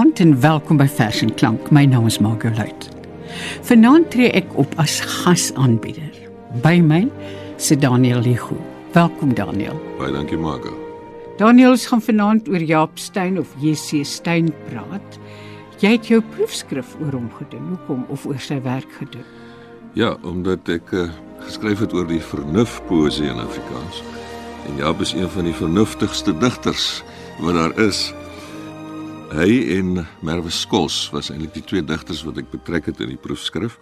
Goeienaand en welkom by Fashion Klank. My naam is Margot Luit. Vanaand tree ek op as gasaanbieder. By my sit Daniel Ligu. Welkom Daniel. Baie dankie Margot. Daniel gaan vanaand oor Jaap Steyn of JC Steyn praat. Jy het jou proefskrif oor hom gedoen. Hoekom of oor sy werk gedoen? Ja, omdat ek uh, geskryf het oor die vernuf poesie in Afrikaans. En Jaap is een van die vernuftigste digters wat daar is. Hy en Merwe Skols was eintlik die twee digters wat ek betrek het in die proefskrif.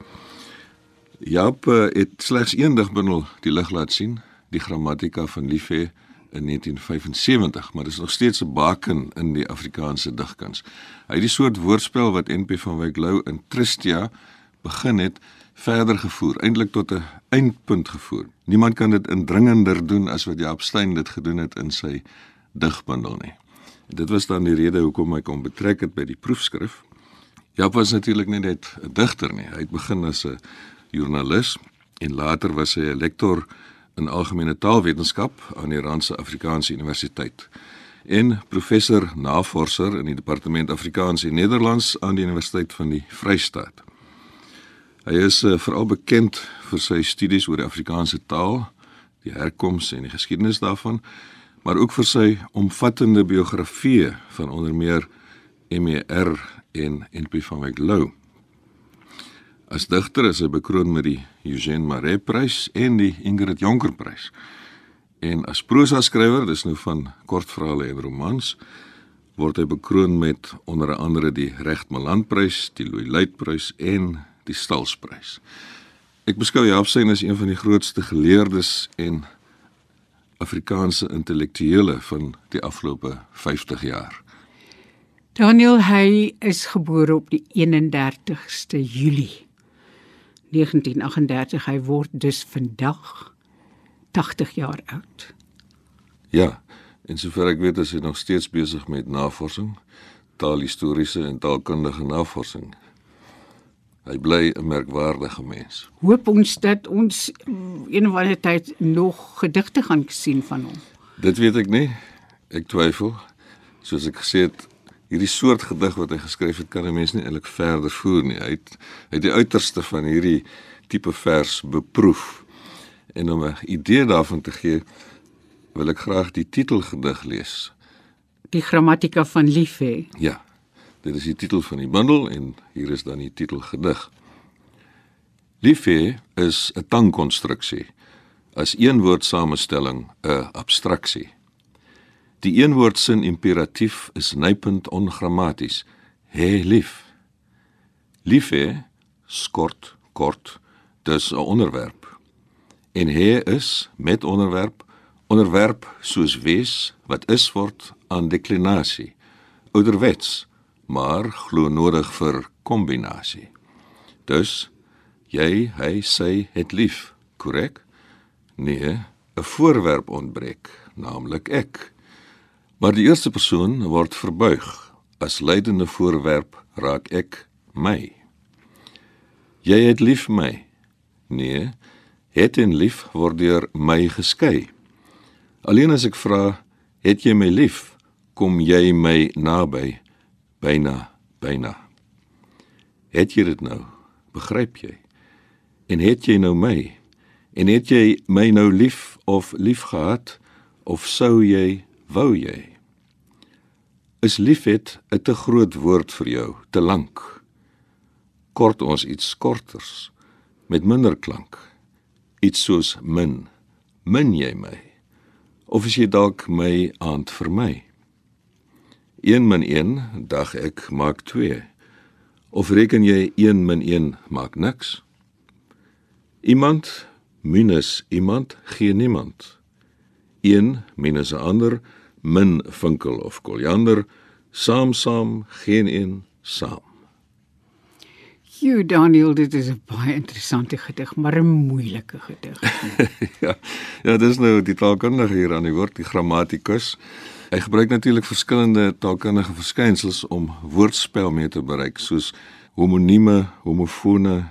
Jaap eh, het slegs een digbundel die lig laat sien, die grammatika van Liefhe in 1975, maar dit is nog steeds 'n baken in die Afrikaanse digkuns. Hy het die soort woordspel wat NP van Wyk Lou in Tristia begin het, verder gevoer, eintlik tot 'n eindpunt gevoer. Niemand kan dit indringender doen as wat Jaap Steyn dit gedoen het in sy digbundel nie. Dit was dan die rede hoekom ek hom betrek het by die proefskrif. Jaap was natuurlik nie net 'n digter nie. Hy het begin as 'n joernalis en later was hy 'n lektor in algemene taalwetenskap aan die Randse Afrikaanse Universiteit en professor navorser in die departement Afrikaans en Nederlands aan die Universiteit van die Vrystaat. Hy is uh, veral bekend vir sy studies oor die Afrikaanse taal, die herkoms en die geskiedenis daarvan maar ook vir sy omvattende biografie van onder meer MER en NP van Wyk Lou. As digter is hy bekroon met die Eugène Marais Prys en die Ingrid Jonker Prys. En as prosa skrywer, dis nou van kortverhale en romans, word hy bekroon met onder andere die Regt Maland Prys, die Louis Luit Prys en die Stals Prys. Ek beskou Jaap Sein as een van die grootste geleerdes en Afrikaanse intellektuele van die afgelope 50 jaar. Daniel hy is gebore op die 31ste Julie 1938. Hy word dus vandag 80 jaar oud. Ja, en sover ek weet is hy nog steeds besig met navorsing, taalhistoriese en taalkundige navorsing. Hy bly 'n merkwaardige mens. Hoop ons dat ons een of ander tyd nog gedigte gaan sien van hom. Dit weet ek nie. Ek twyfel. Soos ek gesê het, hierdie soort gedig wat hy geskryf het, kan 'n mens nie eintlik verder voer nie. Hy het hy het die uiterste van hierdie tipe vers beproef. En om 'n idee daarvan te gee, wil ek graag die titelgedig lees. Die grammatika van liefhe. Ja. Dit is die titel van die bundel en hier is dan die titelgedig. Liefhe is 'n tangkonstruksie. As een woord samestelling 'n abstraksie. Die eenwoordsin imperatief is nypend ongrammaties. Hê lief. Liefhe skort kort dis 'n onderwerp. En hê is met onderwerp onderwerp soos wees wat is word aan deklinasie. Ouderwets maar glo nodig vir kombinasie. Dus jy, hy, sy het lief, korrek? Nee, 'n voorwerp ontbreek, naamlik ek. Maar die eerste persoon word verbuig. As leidende voorwerp raak ek my. Jy het lief my. Nee, het en lief word deur my geskei. Alleen as ek vra, het jy my lief, kom jy my naby byna byna het jy dit nou? Begryp jy? En het jy nou my? En het jy my nou lief of lief gehad? Of sou jy wou jy? Is liefhet 'n te groot woord vir jou te lank? Kort ons iets korters met minder klank. Iets soos min. Min jy my? Of is jy dalk my aand vir my 1 min 1 dag ek maak 2. Of reken jy 1 min 1 maak niks? Iemand minus iemand gee niemand. 1 minus 'n ander min vinkel of koljander saam saam geen een saam. Jy Daniel, dit is 'n baie interessante gedig, maar 'n moeilike gedig. ja. Ja, dis nou die taalkundige hier aan die woord, die grammatikus. Hy gebruik natuurlik verskillende taalkundige verskynsels om woordspel mee te bereik soos homonieme, homofone,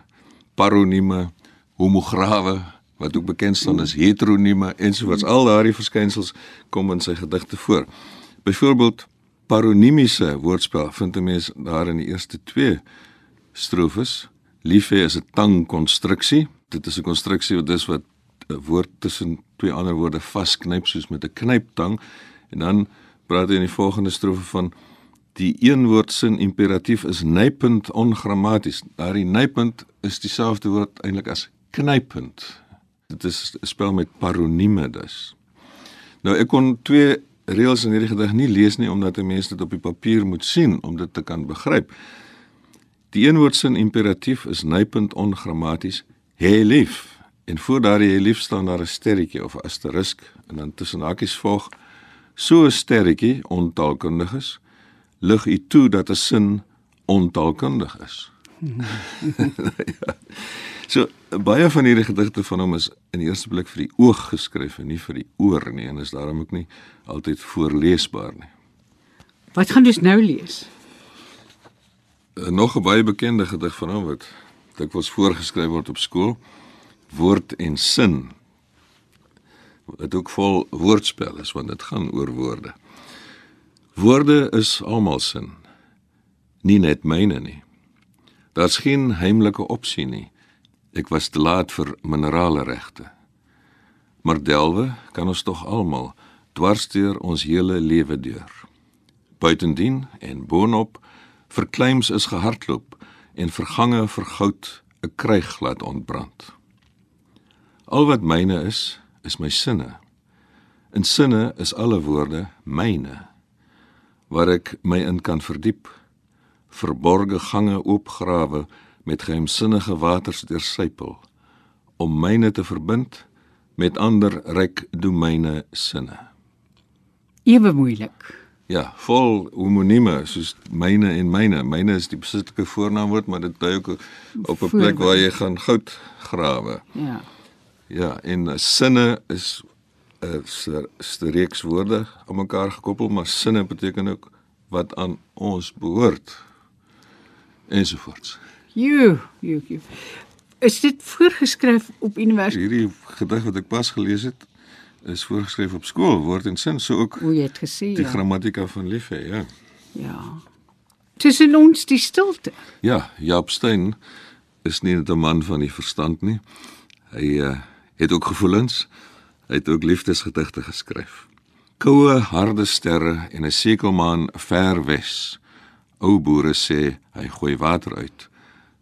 paronieme, homograwe wat ook bekend staan as heteronieme ensovoorts. Al daardie verskynsels kom in sy gedigte voor. Byvoorbeeld paronimiese woordspel vind 'n mens daar in die eerste 2 strofes. Lief hê is 'n tangkonstruksie. Dit is 'n konstruksie wat dis wat 'n woord tussen twee ander woorde vasknyp soos met 'n knyptang en dan praat hy in die volgende strofe van die eenwoordsin imperatief is nypend ongrammaties. Daardie nypend is dieselfde woord eintlik as knypend. Dit is 'n spel met paronieme dus. Nou ek kon twee reëls in hierdie gedig nie lees nie omdat 'n mens dit op die papier moet sien om dit te kan begryp. Die eenwoordsin imperatief is nypend ongrammaties. Hê lief. En voor daardie hê lief staan daar 'n sterretjie of 'n asterisk en dan tussen hakies volg so 'n sterretjie ontaalkundig is lig u toe dat 'n sin ontaalkundig is. ja. So baie van hierdie gedigte van hom is in eerste blik vir die oog geskryf en nie vir die oor nie en is daarom ook nie altyd voorleesbaar nie. Wat gaan ons nou lees? Uh, nog 'n baie bekende gedig van hom wat dikwels voorgeskryf word op skool, Woord en Sin. Dit ook vol woordspel is want dit gaan oor woorde. Woorde is almal sin. Nie net myne nie. Daar's geen heimlike opsie nie. Ek was te laat vir minerale regte. Maar delwe kan ons tog almal dwarsteer ons hele lewe deur. Buitendien en boonop verkleims is gehardloop en vergange vergoud 'n kryg laat ontbrand. Al wat myne is, is my sinne. In sinne is alle woorde myne waar ek my in kan verdiep verborge gange oopgrawe met geheimsinnige waters deursypel om myne te verbind met ander ryk domeine sinne ewe moeilik ja vol homonieme soos myne en myne myne is die besittelike voornaamwoord maar dit dui ook op 'n plek waar jy gaan goud grawe ja ja en sinne is 'n streeks woorde aan mekaar gekoppel, maar sinne beteken ook wat aan ons behoort ensovoorts. Jo, jo, jo. Is dit voorgeskryf op universiteit? Hierdie gedig wat ek pas gelees het, is voorgeskryf op skool, woord en sin, so ook Hoe jy het gesê. die ja. grammatika van lief hê, ja. Ja. Tussen ons die stilte. Ja, Jaap Steyn is nie net 'n man van die verstand nie. Hy uh, het ook gevoelens. Hy het ook liefdesgedigte geskryf. Koue, harde sterre en 'n sekelmaan ver wes. Ou boere sê hy gooi water uit.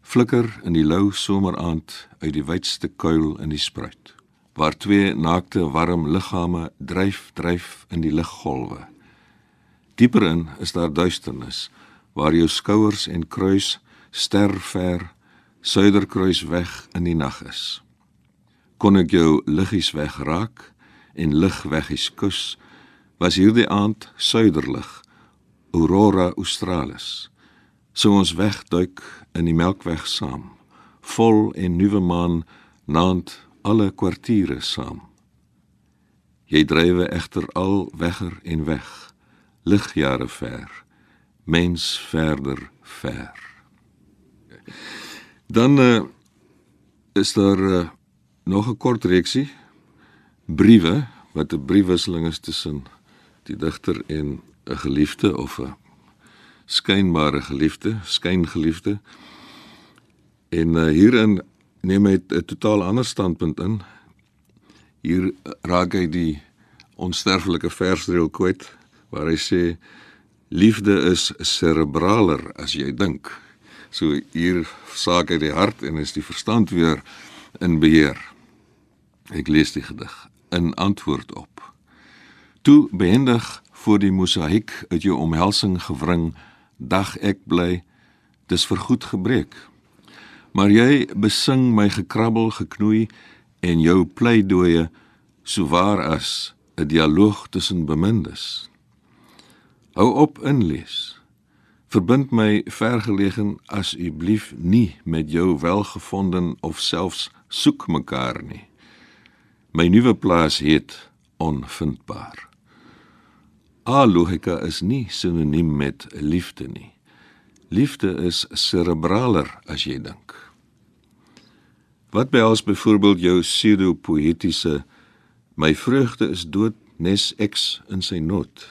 Flikker in die lou someraand uit die wydste kuil in die spruit. Waar twee naakte warm liggame dryf dryf in die liggolwe. Dieper in is daar duisternis waar jou skouers en kruis ster ver suiderkruis weg in die nag is. Kon ek jou liggies wegraak en lig weggies kus, was hierdie aand suiderlig, aurora australis. So ons wegduik in die melkweg saam, vol en nuwe maan naand alle kwartiere saam. Jy drywe egter al wegger en weg, ligjare ver, mens verder ver. Dan uh, is daar uh, nog 'n kort reeksie briewe wat 'n briefwisseling is tussen die digter en 'n geliefde of 'n skynbare geliefde, skyngeliefde. En uh, hierin neem hy 'n totaal ander standpunt in. Hier raak hy die onsterfelike versdreel kwyt waar hy sê liefde is cerebraler as jy dink. So hier saak hy die hart en is die verstand weer in beheer. Ek lees die gedig in antwoord op. Toe behendig voor die mosaïek uit jou omhelsing gewring, dag ek bly, dis vergoed gebreek. Maar jy besing my gekrabbel geknoei en jou pleidooie so waar as 'n dialoog tussen bemindes. Hou op inlees. Verbind my vergelegen asseblief nie met jou welgevonden of selfs soek mekaar nie. My nuwe plaas heet onvindbaar. Alogika is nie sinoniem met liefde nie. Liefde is cerebraler as jy dink. Wat behels byvoorbeeld jou pseudo-poëtiese my vreugde is dood nes ex in sy nood.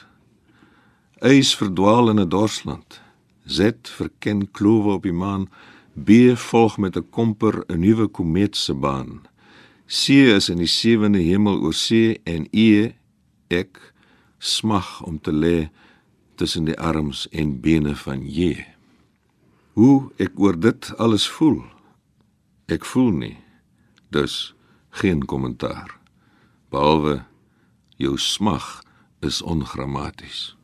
Eis verdwaal in 'n dorsland. Z verken klowe op die maan. B volg met 'n komper 'n nuwe komeet se baan. C is in die sewende hemel oor see en E ek smag om te lê tussen die arms en bene van J. Hoe ek oor dit alles voel. Ek voel nie. Dus geen kommentaar. Behalwe jou smag is ongrammaties.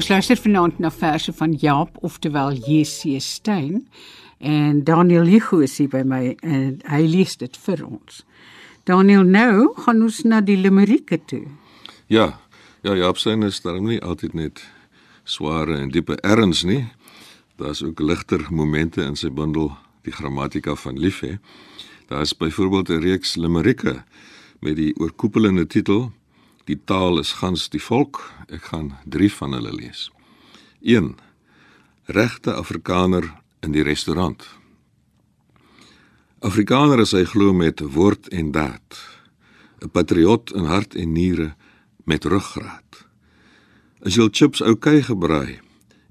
Ons luister vanaand na verse van Jaap oftewel JC Stein en Daniel Hugo is hier by my en hy lees dit vir ons. Daniel, nou gaan ons na die Limerieke toe. Ja, ja, Jaap Stein is darem nie altyd net sware en diepe erns nie. Daar's ook ligter momente in sy bundel Die grammatika van lief hê. Daar is byvoorbeeld 'n reeks limerieke met die oorkoepelende titel Die taal is gans die volk. Ek gaan 3 van hulle lees. 1. Regte Afrikaner in die restaurant. Afrikaner is hy glo met woord en daad. 'n Patriot in hart en niere met ruggraat. As jy chips oukei gebraai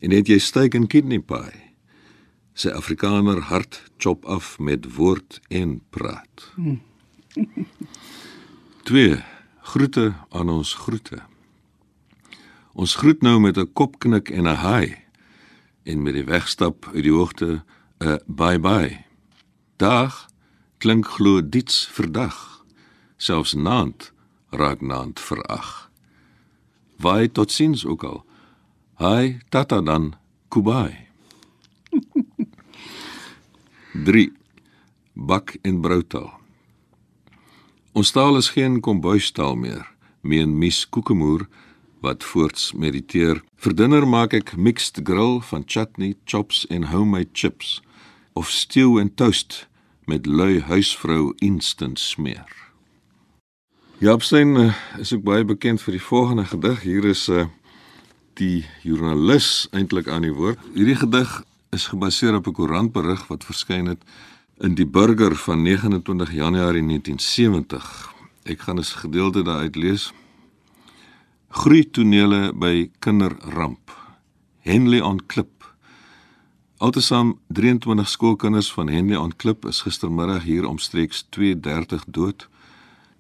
en het jy steak en kidney pie. Sy Afrikaner hart chop af met woord en praat. 2 groete aan ons groete. Ons groet nou met 'n kopknik en 'n hi en met die wegstap uit die hoogte 'n bye bye. Dag klink glo diets verdag. Selfs naand raak naand verag. Waai tot sins ook al. Hi tata dan kubai. 3 Bak en broutaal. Ons taal is geen kombuistaal meer, meen Mies Kokemoer wat voorts mediteer. Vir dinner maak ek mixed grill van chutney, chops en homemade chips of stew en toast met lui huisvrou instant smeer. Japstein uh, is ook baie bekend vir die volgende gedig. Hier is 'n uh, die joernalis eintlik aan die woord. Hierdie gedig is gebaseer op 'n koerantberig wat verskyn het in die Burger van 29 Januarie 1970. Ek gaan 'n gedeelte daaruit lees. Groei tonele by kinderramp. Henley on Klip. Altesaam 23 skoolkinders van Henley on Klip is gistermiddag hier omstreeks 2:30 dood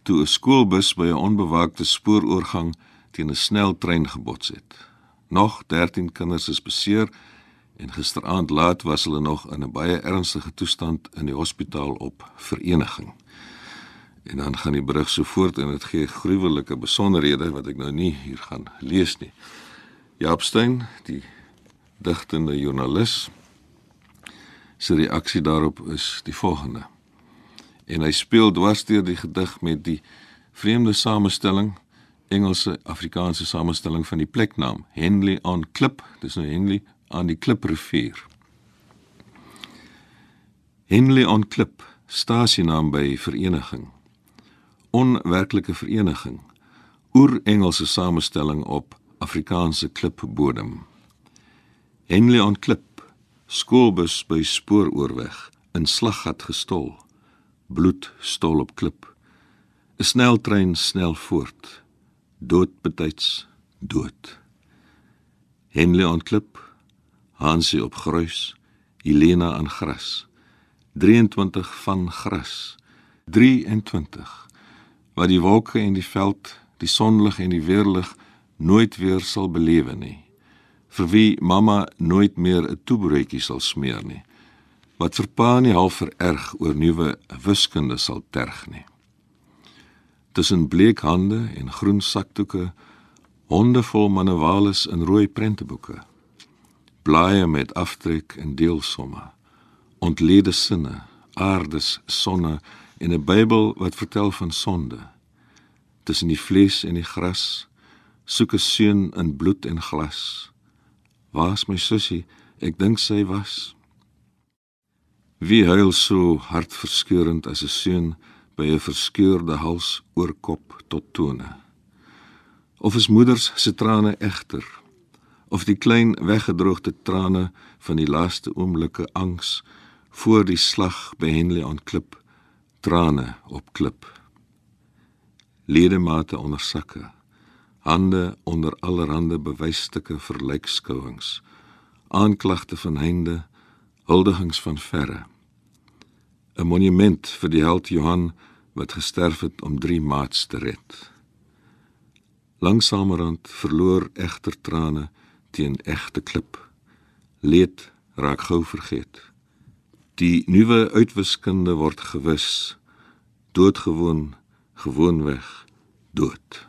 toe 'n skoolbus by 'n onbewaakte spooroorgang teen 'n sneltrein gebots het. Nog 13 kinders is beseer en gisteraand laat was hulle nog in 'n baie ernstige toestand in die hospitaal op Vereniging. En dan gaan die berig so voort en dit gee gruwelike besonderhede wat ek nou nie hier gaan lees nie. Jaap Stein, die digtende joernalis, sy reaksie daarop is die volgende. En hy speel dwarsteer die gedig met die vreemde samestelling Engelse Afrikaanse samestelling van die pleknaam Henley on Klip, dis nou Henley aan die Kliprivier. Henley on Klip, stasienaam by vereniging. Onwerklike vereniging. Oer-Engelse samestelling op Afrikaanse klipbodem. Henley on Klip, skoolbus by spooroorweg in slaggat gestol. Bloed stol op klip. 'n Sneltrein snel voort. Dood betyds dood. Henley on Klip Hansie op gruis Helena aan gras. 23 van gras. 23 wat die wolke en die veld, die sonlig en die weerlig nooit weer sal belewe nie. Vir wie mamma nooit meer 'n toebroodjie sal smeer nie. Wat vir pa nie half vererg oor nuwe wiskunde sal terg nie. Tussen bleek hande en groen sakdoeke, honde vol manuales in rooi prenteboeke. Blaaie met aftrek en deelsomme. Ontlede sinne, aardes, sonne en 'n Bybel wat vertel van sonde. Tussen die vlees en die gras soek 'n seun in bloed en glas. Waar's my sussie? Ek dink sy was. Wie huil so hartverskeurend as 'n seun by 'n verskeurde hals oor kop tot tone? Of is moeders se trane egter? Of die klein weggedroogde trane van die laaste oomblikke angs voor die slag by Henley aan klip? trane op klip ledemate onder sakke hande onder allerhande bewysstukke vir lijkskouings aanklagte van heinde huldigings van verre 'n monument vir die held Johan wat gesterf het om drie maats te red langsamerhand verloor egter trane teen egte klip. Leed raak gou vergeet. Die nuwe uitwiskunde word gewis. Doodgewoon gewoonweg dood.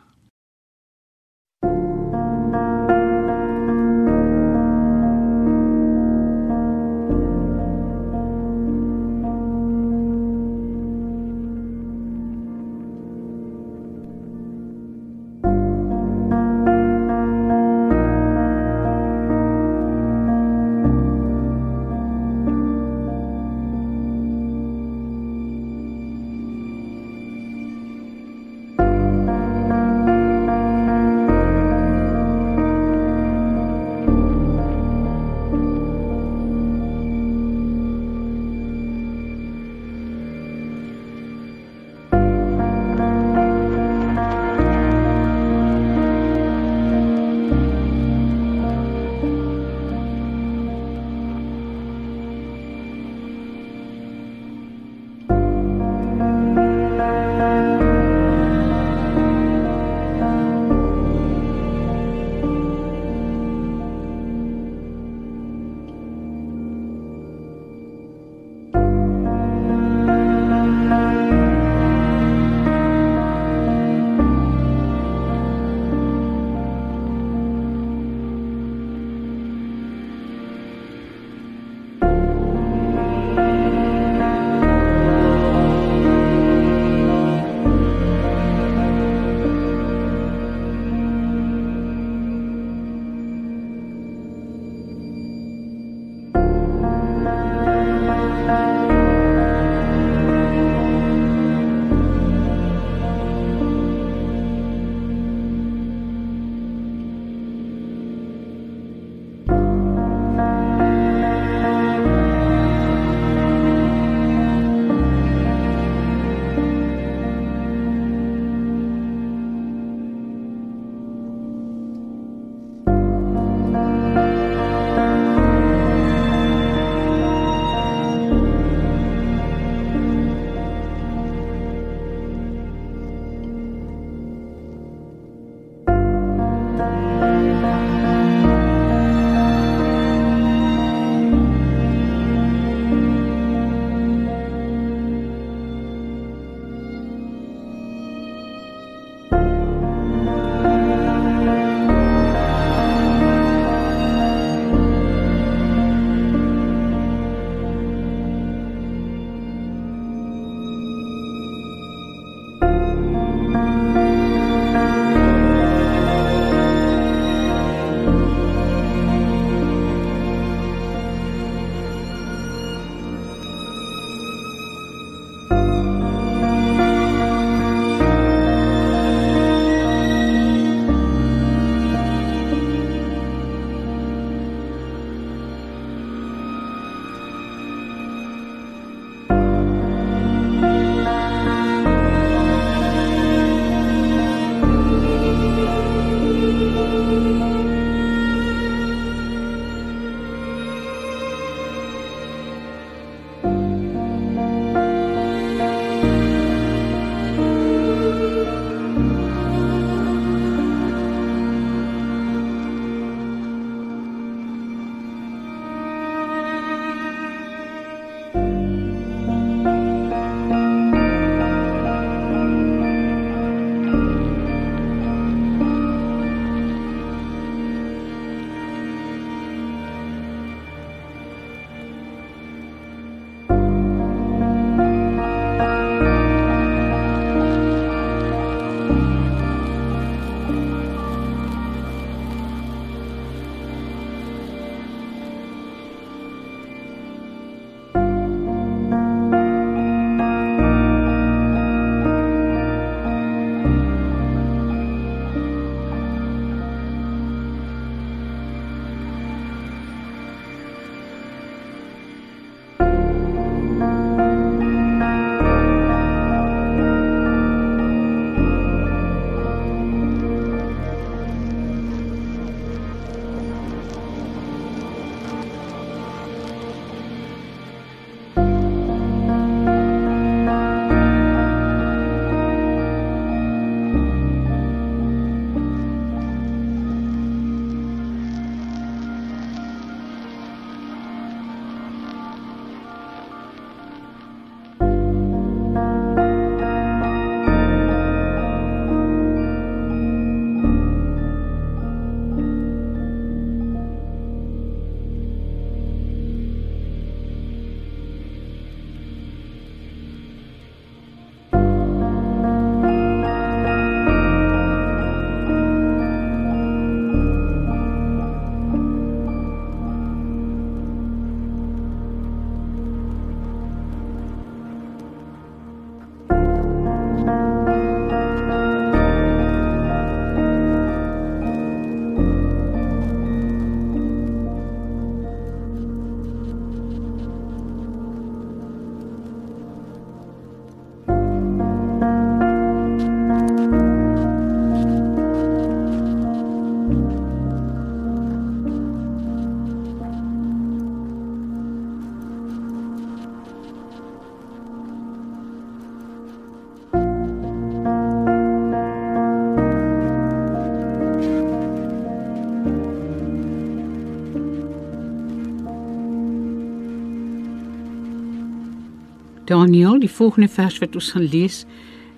Daniel, die volgende vers wat ons gaan lees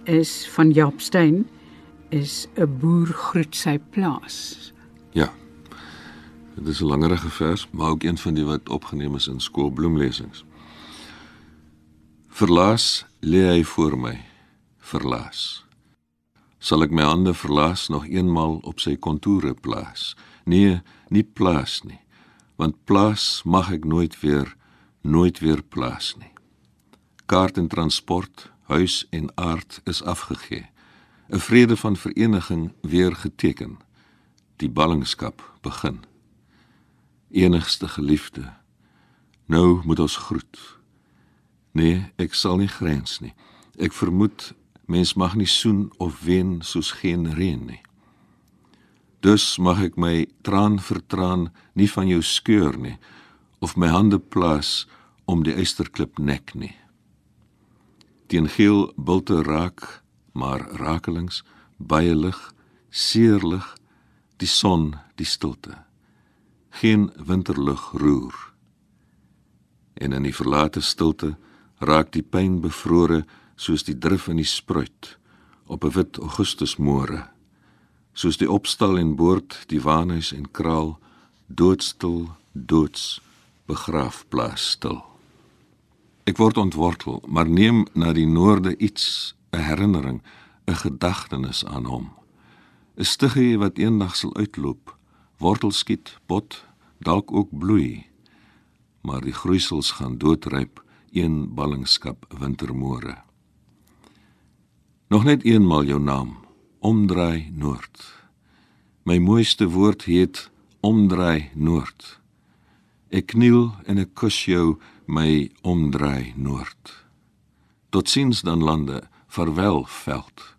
is van Jaap Steyn is 'n boer groet sy plaas. Ja. Dit is 'n langerige vers, maar ook een van die wat opgeneem is in skoolbloemlesings. Verlaas lê hy voor my. Verlaas. Sal ek my hande verlaas nog eenmal op sy kontoure plaas? Nee, nie plaas nie. Want plaas mag ek nooit weer nooit weer plaas nie. Kaart en transport, huis en aard is afgegee. 'n Vrede van vereniging weer geteken. Die ballingskap begin. Enigste geliefde. Nou moet ons groet. Nee, ek sal nie grens nie. Ek vermoed mens mag nie soen of wen soos geen reën nie. Dus mag ek my traan vir traan nie van jou skeur nie of my hande plaas om die eysterklip nek nie. Teen geel bulte raak, maar rakelings baie lig, seerlig, die son, die stilte. Geen winterlug roer. En in die verlate stilte raak die pyn bevrore soos die drif in die spruit op 'n wit augustusmôre soos die opstal en boord die waanhuis en kraal doodstil doods begraafplaas stil ek word ontwortel maar neem na die noorde iets 'n herinnering 'n gedagtenis aan hom 'n stiggie wat eendag sal uitloop wortel skiet bot dalk ook bloei maar die groeisels gaan doodryp een ballingskap wintermôre nog net eenmal jou naam omdraai noord. My mooiste woord heet omdraai noord. Ek kniel en ek kus jou my omdraai noord. Totsiens dan lande, verwel veld.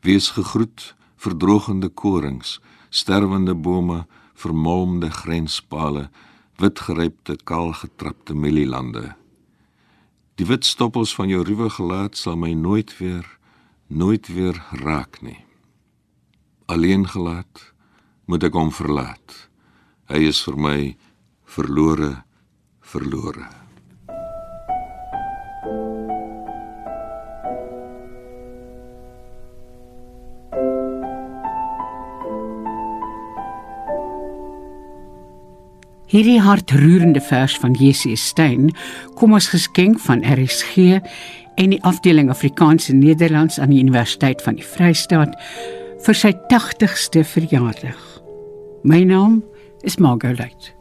Wees gegroet verdrogende korings, sterwende bome, vermolmde grenspale, witgerypte kaalgetrapte mielielande. Die wit stoppels van jou ruwe gelaat sal my nooit weer nooit weer raak nie. Alleen gelaat moet ek hom verlaat. Hy is vir my verlore verlore. Hierdie hartroerende vers van Jessie Steyn kom as geskenk van RSG en die afdeling Afrikaanse Nederlands aan die Universiteit van die Vrystaat vir sy 80ste verjaardag. My naam is Margaret.